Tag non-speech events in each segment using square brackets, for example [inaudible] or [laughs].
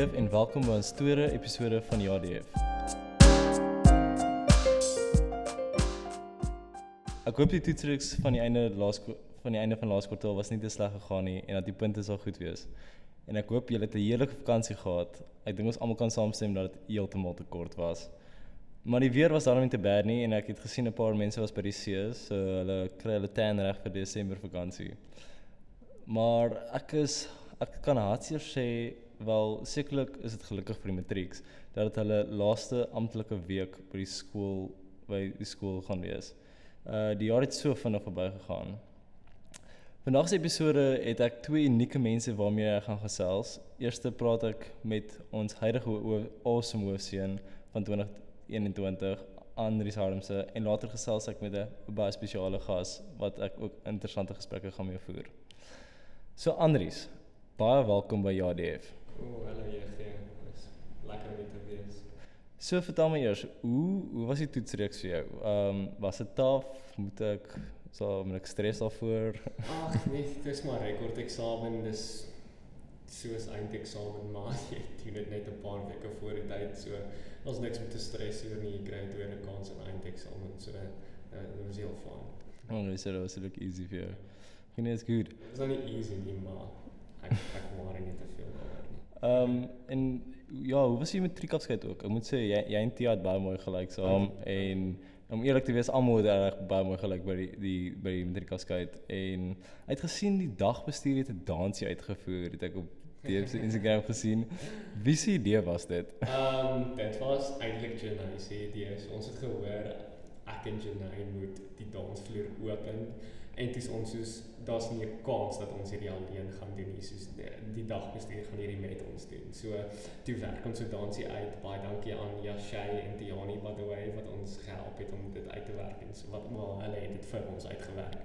JDF en welkom by ons tweede episode van JDF. Ek hoop die toetsreeks van die einde laaskool van die einde van laaskwartaal was nie te sleg gegaan nie en dat die punte sal goed wees. En ek hoop julle het 'n heerlike vakansie gehad. Ek dink ons almal kan saamstem dat dit heeltemal te kort was. Maar die weer was daarom nie te bad nie en ek het gesien 'n paar mense was by die see, so hulle kry hulle tan reg vir Desember vakansie. Maar ek is ek kan hartseer sê wel sekerlik is dit gelukkig vir die matrieks dat dit hulle laaste amptelike week by die skool by die skool gaan wees. Uh die jaar het so vinnig verbygegaan. Vandag se episode het ek twee unieke mense waarmee ek gaan gesels. Eerste praat ek met ons huidige awesome hoofseun van 2021, Andries Harmse en later gesels ek met 'n baie spesiale gas wat ek ook interessante gesprekke gaan mee voer. So Andries, baie welkom by JDF. O, oh, hallo JG. Dis lekker om hier te wees. So vertel my eers, hoe hoe was die toetsreeks vir jou? Ehm um, was dit taaf? Moet ek so met ek stres daarvoor? Ag nee, dis maar rekord eksamen, dis soos eindeksamen, maar [laughs] jy doen dit net 'n paar weke voor die tyd, so ons niks met te stres oor nie, jy kry 'n tweede kans in eindeksamen, so dit uh, was heel fyn. Oh, nee, so dit was look easy vir jou. Ek dit is goed. Dit is nou nie easy nie, maar ek ek worry nie te veel. Ehm um, en ja, hoe was jy met matriekafskeid ook? Ek moet sê jy jy en Tia het baie mooi gelyk saam so, en om eerlik te wees almal het reg baie mooi gelyk by die die by die matriekafskeid en uit gesien die dagbestuur het 'n dansie uitgevoer, het ek op die op Instagram gesien. Wie se idee was dit? Ehm um, dit was eintlik Jenny se idee. So ons het gehoor ek en Jenny moet die dansvloer open en dis ons soos daar's nie 'n kans dat ons hierdie alleen gaan doen nie. Soos die, die dagbestuur gaan hierdie met ons doen. So toe werk ons so dansie uit. Baie dankie aan Yashay en Diani by the way wat ons gehelp het om dit uit te werk en so wat maar hulle het dit vir ons uitgewerk.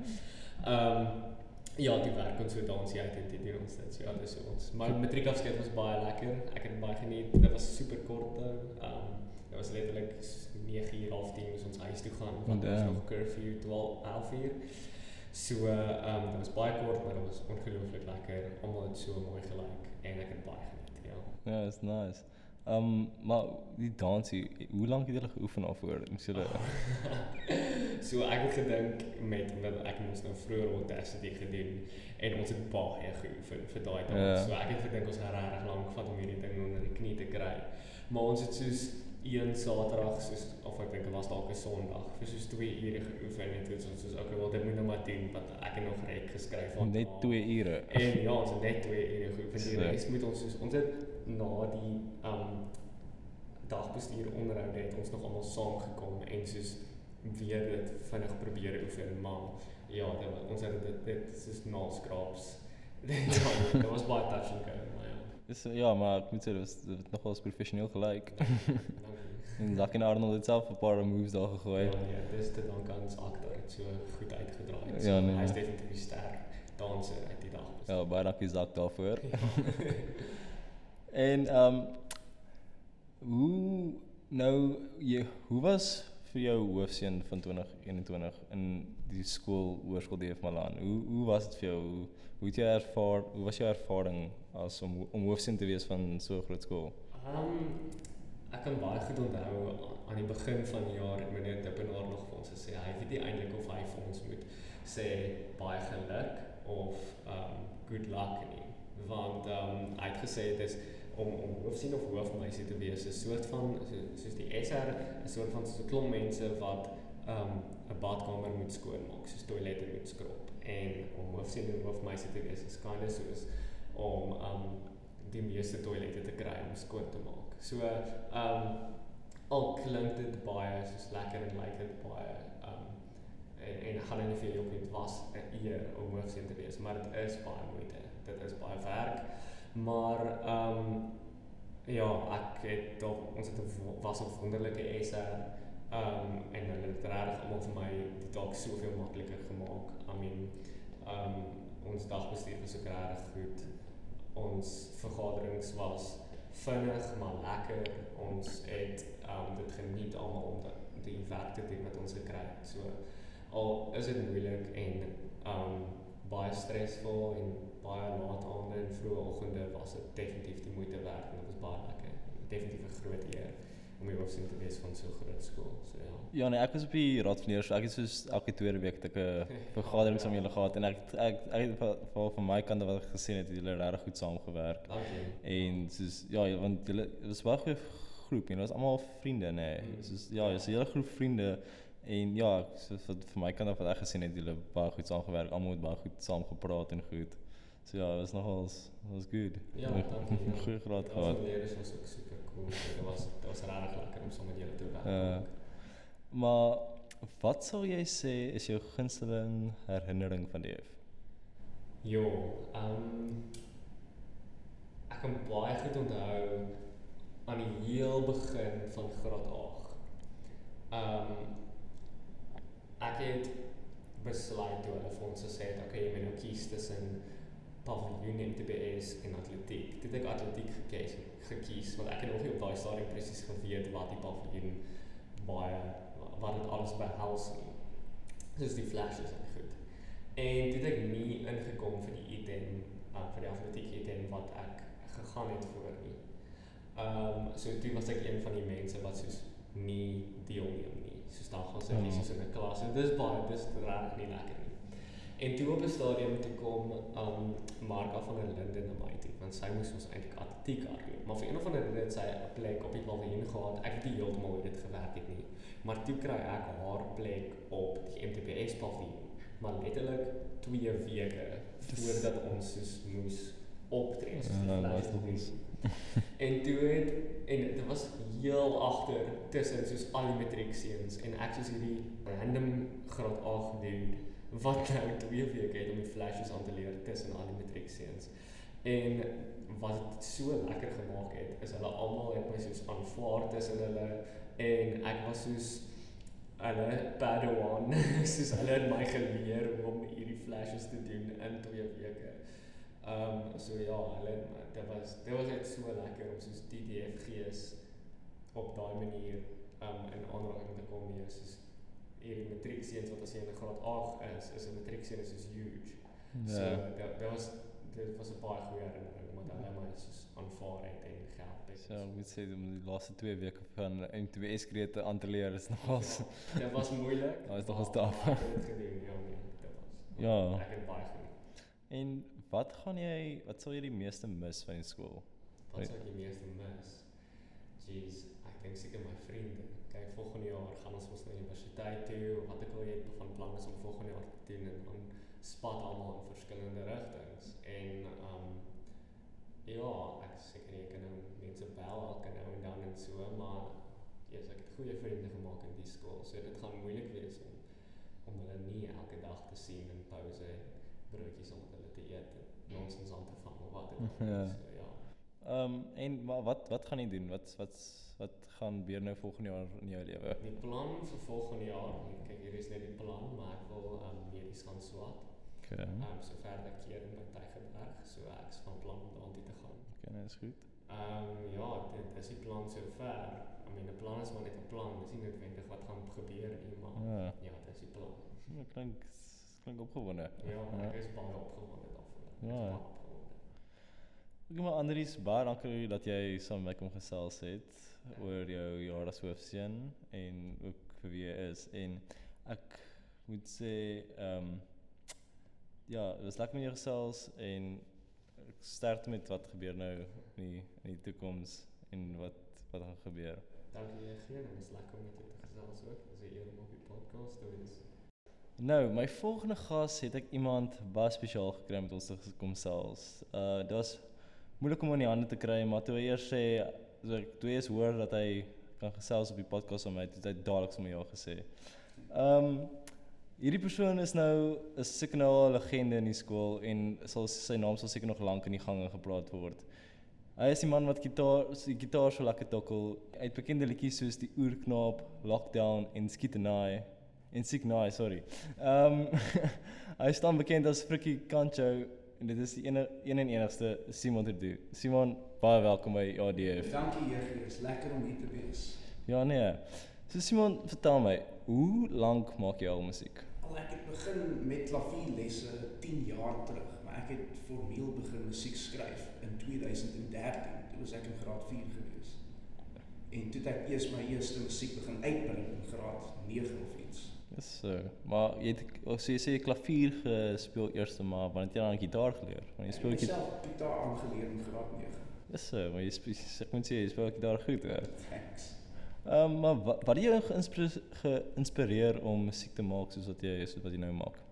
Ehm um, Ja, die werk ons so dansie uit en dit ons dit. So, ja, dis ons. Maar matriekafskeid was baie lekker. Ek het baie geniet. Dit was super kort. Ehm um, dit was letterlik 9 uur half 10 moes ons huis toe gaan want ons nog curfew 12 11 uur. So ehm um, dit was baie kort, maar dit was ongelooflik lekker. Almal het so mooi gelyk en ek het baie geniet. Ja. Ja, it's nice. Ehm um, maar die dansie, hoe lank het julle geoefen daarvoor? Moes julle [laughs] So ek het gedink met dat ek moes nou vroeër audacity gedoen en ons het baie geoefen vir daai dans. Ja. So ek het gedink ons gaan regtig lank vat om hierdie ding onder die knie te kry. Maar ons het soos een Saterdag soos of ek dink dit was dalk 'n Sondag vir soos 2 ure geoefen en dit was soos okay, wel dit moet nou maar doen want ek het nog reg geskryf van net 2 ure. En ja, ons het net 2 ure geoefen. Die res moet ons soos ons het na die um dagbestuur onderhoud het ons nog almal saam gekom en soos weer dit vinnig probeer oefen, maar ja, dit, ons het dit dit soos na skraps. [laughs] ja, dit was baie touch and go, maar ja. Dis ja, maar ek moet sê dit was dit nogal professioneel gelyk. [laughs] [laughs] en en Arnold het self 'n paar moves daar gegooi. Ja, ja, dis te dank aan ons akter het so goed uitgedraai. So, ja, nee. Hy's definitief sterk danser uit die dag. Ja, baie dankie Zack daarvoor. [laughs] en ehm um, hoe nou jy hoe was vir jou hoofseun van 2021 in die skool Hoërskool DF Malan. Hoe hoe was dit vir jou? Hoe, hoe het jy ervaar? Hoe was jou ervaring as om om hoofseun te wees van so 'n groot skool? Ehm um, ek kan baie goed onthou aan die begin van die jaar het meneer Dippenaar nog vir ons gesê hy weet nie eintlik of hy vir ons moet sê baie geluk of ehm um, good luck nie. Want ehm um, hy het gesê dit is om om hoofsien of hoofmeisie te wees, 'n soort van so, soos die SR, 'n soort van so 'n klomp mense wat um 'n badkamer moet skoonmaak, soos toilette moet skrob. En om hoofsien of hoofmeisie te wees is kind of soos om um die meeste toilette te kry om skoon te maak. So um al klink dit baie soos lekker en lyk dit baie um en en gaan nie vir jou op dit was 'n eer om hoofsien te wees, maar dit is baie moeite. Dit is baie werk. Maar ehm um, ja, ek het tog ons het 'n was 'n wonderlike SR ehm um, en hulle het regtig almal vir my die dalk soveel makliker gemaak. I mean ehm um, ons dagbestuur was ook regtig goed. Ons vergaderings was vinnig maar lekker. Ons het um, dit geniet almal om die werk te doen wat ons gekry het. So al is dit moeilik en um, baie stresvol en baie laat aande en vroeë oggende was dit definitief die moeite werd en dit was baie lekker. Definitief 'n groot eer om die hoofseun te wees van so groot skool. So ja. Ja nee, ek was op die raad van leerders. Ek het soos elke tweede week 'n [laughs] vergadering saam julle gehad en ek ek ek het van my kant wat ek gesien het, het julle regtig goed saamgewerk. Dankie. En soos ja, want julle was baie goeie groep dit was almal vriende nê. Nee. Mm. Soos ja, dis 'n hele groep vriende en ja, soos wat vir my kant af wat ek gesien het, julle baie goed saamgewerk, almal het baie goed saam gepraat en goed. So ja, was nogals was good. Ja, dankie. [laughs] Ja. Goeie graad Ja, gehad. Die leerders was ook super cool. Dit was dit was regtig lekker om saam met julle te werk. Uh, maar wat sal jy sê is jou gunsteling herinnering van die F? Jo, ehm um, ek kan baie goed onthou aan die heel begin van graad 8. Ehm um, ek het besluit toe hulle vir ons gesê het, okay, jy moet nou kies tussen paviljoen MTBS en atletiek. Toe het ek atletiek gekies, gekies want ek het nog nie op daai stadium presies geweet wat die paviljoen baie wat dit alles behels nie. Soos die flashes en goed. En toe het ek nie ingekom vir die item uh, vir die atletiek item wat ek gegaan het voor nie. Ehm um, so toe was ek een van die mense wat soos nie deelneem nie. Soos dan gaan sit jy Ja. soos in 'n klas en dis baie dis regtig nie lekker. En toe op 'n stadium toe kom um Marga van der Linden na my toe want sy moes ons eintlik atletiek hardloop. Maar vir een of ander rede het sy 'n plek op die paviljoen gehad. Ek weet nie heeltemal hoe dit gewerk het nie. Maar toe kry ek haar plek op die MTBS paviljoen. Maar letterlik 2 weke voordat ons soos moes optree. soos Ja, flash was nog eens. En toe het en dit was heel agter tussen soos al die matriekseuns en ek soos hierdie random graad 8 dude wat [laughs] nou twee weke het om die flashes aan te leer tussen al die matriekseuns. En wat dit so lekker gemaak het, is hulle almal het my soos aanvaar tussen hulle en ek was soos hulle padawan, [laughs] soos hulle het my geleer om hierdie flashes te doen in twee weke. Ehm um, so ja, hulle dit was dit was net so lekker om soos TDFG's op daai manier ehm um, in aanraking te kom mee soos hierdie matriekseuns wat as jy in graad 8 is, is 'n matriekseun is soos huge. So Ja. dit dit was dit was 'n baie goeie herinnering omdat hulle my soos aanvaar het en gehelp het. So ek moet sê om die laaste 2 weke van MTBS krete aan te leer is nogals Ja, dit was moeilik. Ja, is nog maar eens taaf. Ek het dit gedoen, ja nee, dit was. Ja. Ek het baie gedoen. En wat gaan jy wat sal jy die meeste mis van die skool? Wat sou ek die meeste mis? Jeez, ek dink seker my vriende. Kyk, volgende jaar gaan ons mos na universiteit toe. Wat ek al het van plan is om volgende jaar te doen en dan spat almal in verskillende rigtings. En ehm um, ja, ek is seker jy kan nou mense bel elke nou en dan en so, maar yes, ek het goeie vriende gemaak in die skool. So dit gaan moeilik wees om om hulle nie elke dag te sien in pouse broodjies om met hulle te eet en nonsens aan te vang of wat ook al. [laughs] Ja. So ja. Ehm um, en maar wat wat gaan jy doen? Wat wat wat gaan gebeur nou volgende jaar in jou lewe? Die plan vir volgende jaar, kyk hier is net die plan, maar ek wil um medies gaan swat. Okay. Um so verder keer in by Tygerberg, so ek is van plan om daartoe te gaan. Okay, nou is goed. Um ja, dit is die plan so ver. I mean, 'n plan is maar net 'n plan, dis nie noodwendig wat gaan gebeur nie, maar Ja. ja, dit is die plan. Dit klink klink opgewonde. Ja, Ja. ek is baie opgewonde daarvoor. Ek is Ja. Ek maar Andries, baie dankie dat jy saam met my kom gesels het oor jou jaar as hoofseun en ook vir wie jy is en ek moet sê ehm um, ja, dit was lekker met jou gesels en ek sterkte met wat gebeur nou in die in die toekoms en wat wat gaan gebeur. Dankie en dit is lekker om met jou te gesels ook. Dis 'n eer om op die podcast te wees. Nou, my volgende gas het ek iemand baie spesiaal gekry met ons te kom gesels. Uh was moeilik om in die hande te kry, maar toe hy eers sê so ek toe eers hoor dat hy kan gesels op die podcast met my, het hy dadelik sommer ja gesê. Um hierdie persoon is nou is seker nou 'n legende in die skool en sal sy naam sal seker nog lank in die gange gepraat word. Hy is die man wat gitaar, die gitaar so lekker tokkel. Hy het bekende liedjies soos die Oerknaap, Lockdown en Skietenaai en Signai, sorry. Ehm um, [laughs] hy staan bekend as Frikkie Kancho en dit is die ene een en enigste Simon Terdu. Simon, baie welkom by ADF. Dankie Jegie, is lekker om hier te wees. Ja nee. So Simon, vertel my, hoe lank maak jy al musiek? Al ek het begin met klavierlesse 10 jaar terug, maar ek het formeel begin musiek skryf in 2013. Toe was ek in graad 4 gewees. En toe het ek eers my eerste musiek begin uitbring in graad 9 of iets. Dis so. Maar jy het as jy sê klavier gespeel eers maar het jy dan gitaar geleer? Want jy speel ek self gitaar aangeleer in graad 9. Dis so, maar jy speel ek moet sê jy speel gitaar goed hè. Thanks. Ehm um, maar wat wat het jou geïnspireer, geïnspireer om musiek te maak soos wat jy soos wat jy nou maak?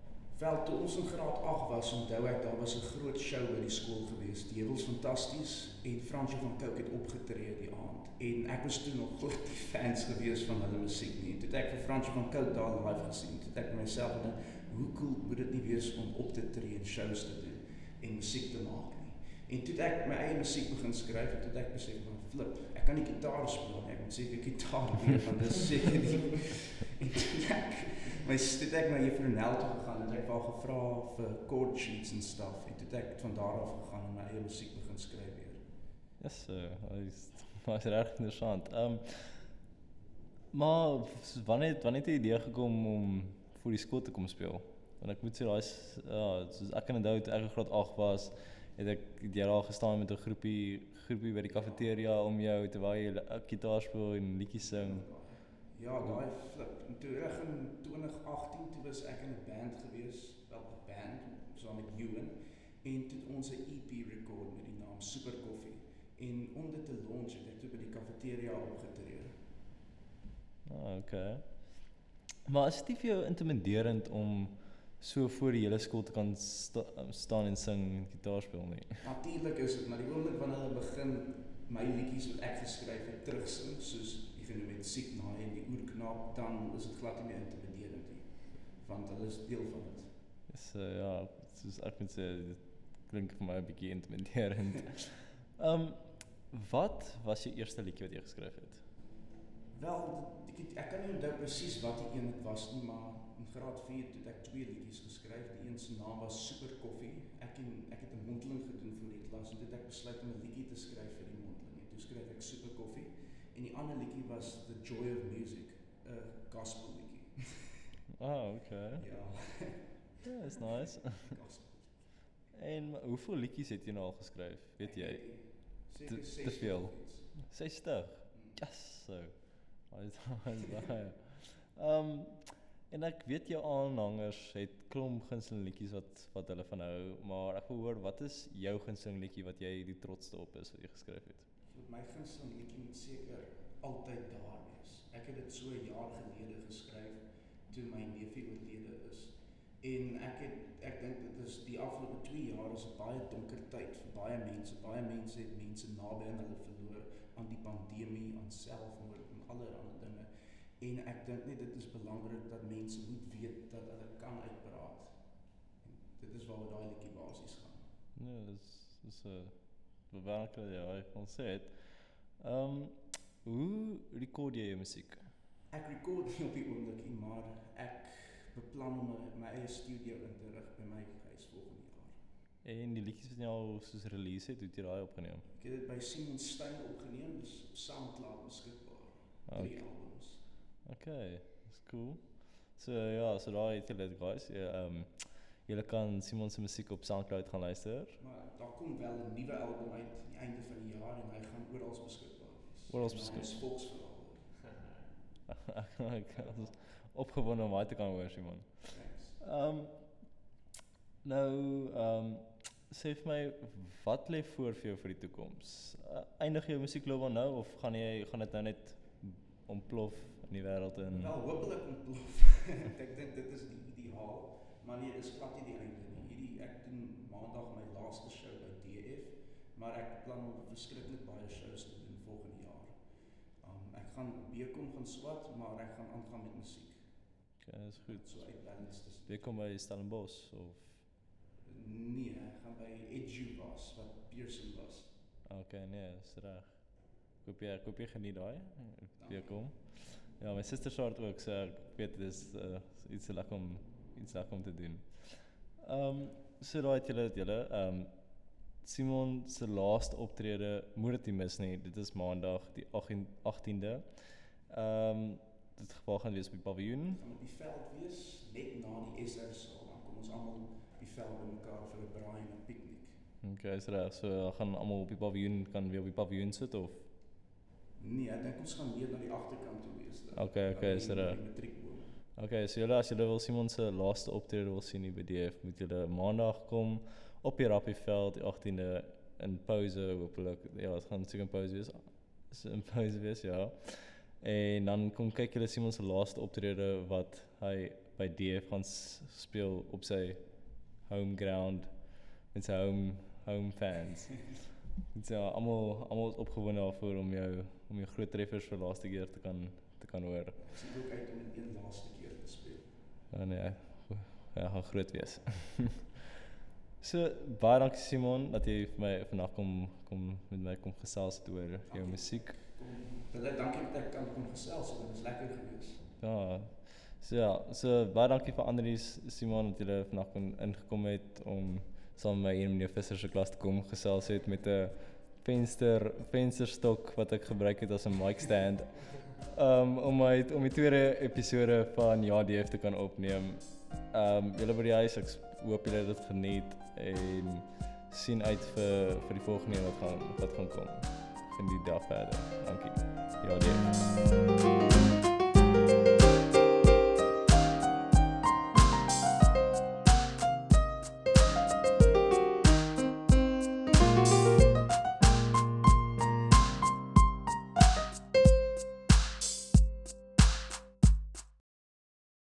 Wel toe ons in graad 8 was, onthou ek daar was 'n groot show by die skool gewees. Die Hewels Fantasties en Fransjo van Cooke het opgetree die aand. En ek was toe nog nie fans gewees van hulle musiek nie. Toe het ek vir Fransjo van Cooke daar live gesien. Toe het ek myself gedink, hoe cool moet dit nie wees om op te tree en shows te doen en musiek te maak nie. En toe het ek my eie musiek begin skryf en toe het ek besef van flip, ek kan nie gitaar speel nie. Ek moet seker gitaar [laughs] leer want dit is seker nie. En toe ek my het ek na Juffrou Nel toe gegaan en ek wou gevra vir chord sheets en stuff en toe het ek van daar af gegaan en my eie musiek begin skryf weer. Dis so, dis was reg interessant. Ehm um, maar wanneer wanneer het die idee gekom om vir die skool te kom speel? Want ek moet sê daai ja, soos ek kan onthou toe ek in graad 8 was, het ek het daar gestaan met 'n groepie groepie by die kafeteria om jou terwyl jy uh, gitaar speel en liedjies sing. Ja, daai flip. En toe reg in 2018 toe was ek in 'n band gewees, wel 'n band saam met Ewan en toe het ons 'n EP record met die naam Super Coffee. En om dit te launch het ek toe by die kafeteria opgetree. Okay. Maar is dit vir jou intimiderend om so voor die hele skool te kan sta, um, staan en sing en gitaar speel nie? Natuurlik is dit, maar die oomblik wanneer hulle begin my liedjies wat ek geskryf het terugsing, soos genoem het Siek na en die oerknaap, dan is dit glad nie meer intimiderend. Want hulle is deel van dit. Dis uh, ja, soos ek moet sê dit klink vir my 'n bietjie intimiderend. Um, [laughs] wat was jou eerste liedjie wat jy geskryf het? Wel, het, ek kan nie onthou presies wat die een was nie, maar in graad 4 toe het ek twee liedjies geskryf. Die een se naam was Super Koffie. Ek en ek het 'n mondeling gedoen vir die klas en dit ek besluit om 'n liedjie te skryf vir die mondeling. En toe skryf ek Super Koffie en die ander liedjie was The Joy of Music, 'n gospel liedjie. [laughs] Ah, okay. ja, Ja, is nice. [laughs] gospel. en hoeveel liedjies het jy nou al geskryf? Weet jy? Seker Te- te 60 veel. of iets. 60. Mm. Yes, so. Is hy is baie. Ehm en ek weet jou aanhangers het klomp gunsteling liedjies wat wat hulle van hou, maar ek wil hoor wat is jou gunsteling liedjie wat jy die trotste op is wat jy geskryf het? My gunsteling liedjie moet seker altyd daar wees. Ek het dit so 'n jaar gelede geskryf toe my neefie oorlede is. En ek het ek dink dit is die afgelope 2 jaar is 'n baie donker tyd vir baie mense. Baie mense het mense naby aan hulle verloor aan die pandemie, aan selfmoord en allerlei dinge. En ek dink net dit is belangrik dat mense moet weet dat hulle kan uitpraat. En dit is waaroor daai liedjie basies gaan. Nee, dis dis 'n bewerklik ja, ek kon sê dit. Ehm hoe rekord jy jou musiek? Ek rekord nie op die nie, maar ek beplan om my, my eie studio in te rig by my huis volgende jaar. En die liedjies wat al soos release het, hoe het jy daai opgeneem? Ek het dit by Simon Stein opgeneem, dis op SoundCloud beskikbaar. Drie Okay. albums. Okay, dis cool. So ja, so daai het julle guys. Ja, ehm um, julle kan Simon se musiek op SoundCloud gaan luister. Maar daar kom wel 'n nuwe album uit aan die einde van die jaar en hy gaan oral beskikbaar Hy is volksverhaal. ek is [laughs] opgewonde om daai te kan hoor, Simon. Ehm um, nou ehm um, sê vir my wat lê voor vir jou vir die toekoms? Uh, eindig jou musiekloopbaan nou of gaan jy gaan dit nou net ontplof in die wêreld in? Wel hopelik ontplof. [laughs] ek dink dit is die ideaal, maar nee, dis glad nie die einde nie. Hierdie ek doen maandag my laaste show by DF, maar ek beplan om verskriklik baie shows te doen. Ek gaan Bekom gaan swat, maar ek gaan aangaan met musiek. Okay, dis goed. So uitbalance tussen. Wie kom by Stellenbosch of Nee, ek gaan by Edu was wat Pearson was. Okay, nee, is reg. Ek hoop jy ek hoop jy geniet daai. Wie kom? Ja, my suster dit ook, so ek weet dit is uh, iets lekker om iets lekker om te doen. Ehm um, so daai het julle het julle ehm um, Simon se laaste optrede moet dit nie mis nie. Dit is Maandag die 18 18de. Ehm um, dit geval gaan wees die paviljoen. Gaan op die veld wees net na die SR saal. Dan kom ons almal die veld bymekaar vir 'n braai en 'n piknik. Okay, is reg. So gaan almal op die paviljoen kan weer op die paviljoen sit of Nee, ek dink ons gaan meer na die agterkant toe wees. dan. Okay, okay, By is reg. Okay, so julle as julle wil Simon se laaste optrede wil sien hier by DF, moet julle maandag kom op die Rappieveld die 18de in Pose hopelik. Ja, dit gaan seker in Pose wees. Is in Pose wees, ja. En dan kom kyk julle Simon se laaste optrede wat hy by DF gaan speel op sy home ground met sy home home fans. Dit is ja, almal almal is opgewonde daarvoor om jou om jou groot treffers vir laaste keer te kan te kan hoor. Sien ook uit om een laaste keer te speel. Ja nee, ja, gaan groot wees. [laughs] so baie dankie Simon dat jy vir my vandag kom kom met my kom gesels het oor jou musiek. Baie dankie dat ek kan kom gesels. Dit was lekker geweest. Ja. So ja, so baie dankie vir Andries Simon dat jy vandag kon ingekom het om saam met my hier in meneer Visser se klas te kom gesels het met 'n venster vensterstok wat ek gebruik het as 'n mic stand. Um om my om die tweede episode van Ja DF te kan opneem. Um julle by die huis, ek hoop julle het dit geniet en sien uit vir vir die volgende een wat gaan wat gaan kom. Geniet daar verder. Dankie. Ja DF.